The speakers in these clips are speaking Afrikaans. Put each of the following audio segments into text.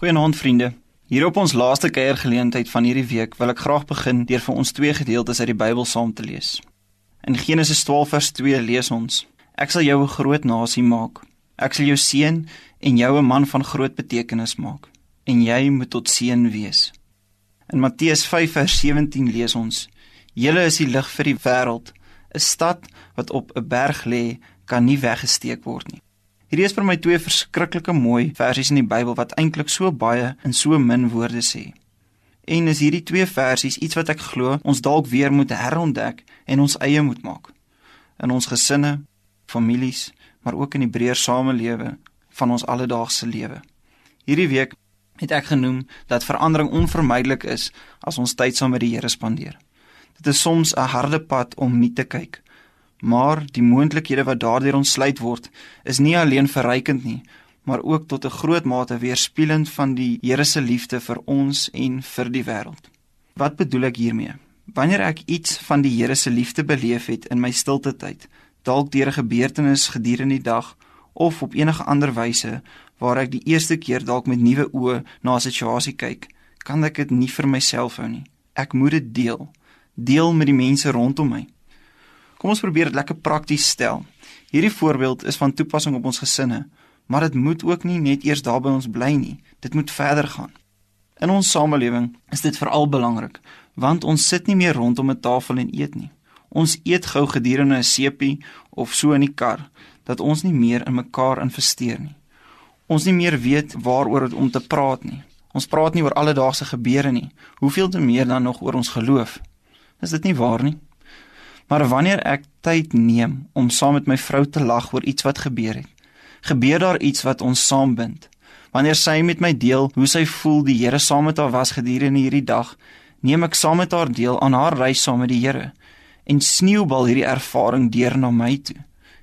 Goeienaand vriende. Hier op ons laaste kuiergeleentheid van hierdie week wil ek graag begin deur vir ons twee gedeeltes uit die Bybel saam te lees. In Genesis 12 vers 2 lees ons: Ek sal jou 'n groot nasie maak. Ek sal jou seën en jou 'n man van groot betekenis maak en jy moet tot seën wees. In Matteus 5 vers 17 lees ons: Julle is die lig vir die wêreld. 'n Stad wat op 'n berg lê, kan nie weggesteek word nie. Hierdie is vir my twee verskriklike mooi versies in die Bybel wat eintlik so baie in so min woorde sê. En is hierdie twee versies iets wat ek glo ons dalk weer moet herontdek en ons eie moet maak in ons gesinne, families, maar ook in die breër samelewe van ons alledaagse lewe. Hierdie week het ek genoem dat verandering onvermydelik is as ons tyd saam met die Here spandeer. Dit is soms 'n harde pad om nie te kyk Maar die moontlikhede wat daardeur ontsluit word, is nie alleen verrykend nie, maar ook tot 'n groot mate weerspieelend van die Here se liefde vir ons en vir die wêreld. Wat bedoel ek hiermee? Wanneer ek iets van die Here se liefde beleef het in my stilte tyd, dalk deur 'n gebeurtenis gedurende die dag of op enige ander wyse waar ek die eerste keer dalk met nuwe oë na 'n situasie kyk, kan ek dit nie vir myself hou nie. Ek moet dit deel. Deel met die mense rondom my. Kom ons probeer dit lekker prakties stel. Hierdie voorbeeld is van toepassing op ons gesinne, maar dit moet ook nie net eers daar by ons bly nie. Dit moet verder gaan. In ons samelewing is dit veral belangrik, want ons sit nie meer rondom 'n tafel en eet nie. Ons eet gou gedurende 'n sepie of so in die kar dat ons nie meer in mekaar investeer nie. Ons nie meer weet waaroor om te praat nie. Ons praat nie oor alledaagse gebeure nie. Hoeveel te meer dan nog oor ons geloof? Is dit nie waar nie? Maar wanneer ek tyd neem om saam met my vrou te lag oor iets wat gebeur het, gebeur daar iets wat ons saambind. Wanneer sy met my deel hoe sy voel die Here saam met haar was gedurende hierdie dag, neem ek saam met haar deel aan haar reis saam met die Here en sneeubal hierdie ervaring deur na my toe.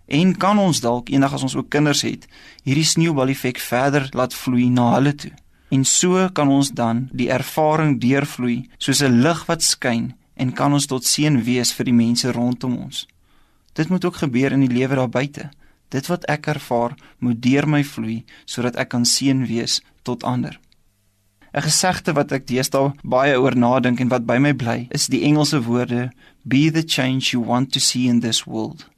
En kan ons dalk eendag as ons ook kinders het, hierdie sneeubal effek verder laat vloei na hulle toe. En so kan ons dan die ervaring deurvloei soos 'n lig wat skyn en kan ons tot seën wees vir die mense rondom ons. Dit moet ook gebeur in die lewe daar buite. Dit wat ek ervaar, moet deur my vloei sodat ek kan seën wees tot ander. 'n Gesegde wat ek deesdae baie oor nadink en wat by my bly, is die Engelse woorde be the change you want to see in this world.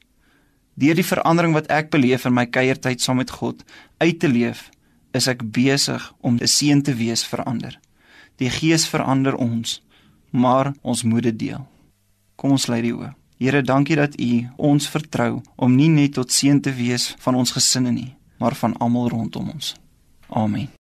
Deur die verandering wat ek beleef in my kuiertyd saam met God uit te leef, is ek besig om 'n seën te wees vir ander. Die Gees verander ons maar ons moet dit deel. Kom ons lei die oë. Here, dankie dat U ons vertrou om nie net tot seën te wees van ons gesinne nie, maar van almal rondom ons. Amen.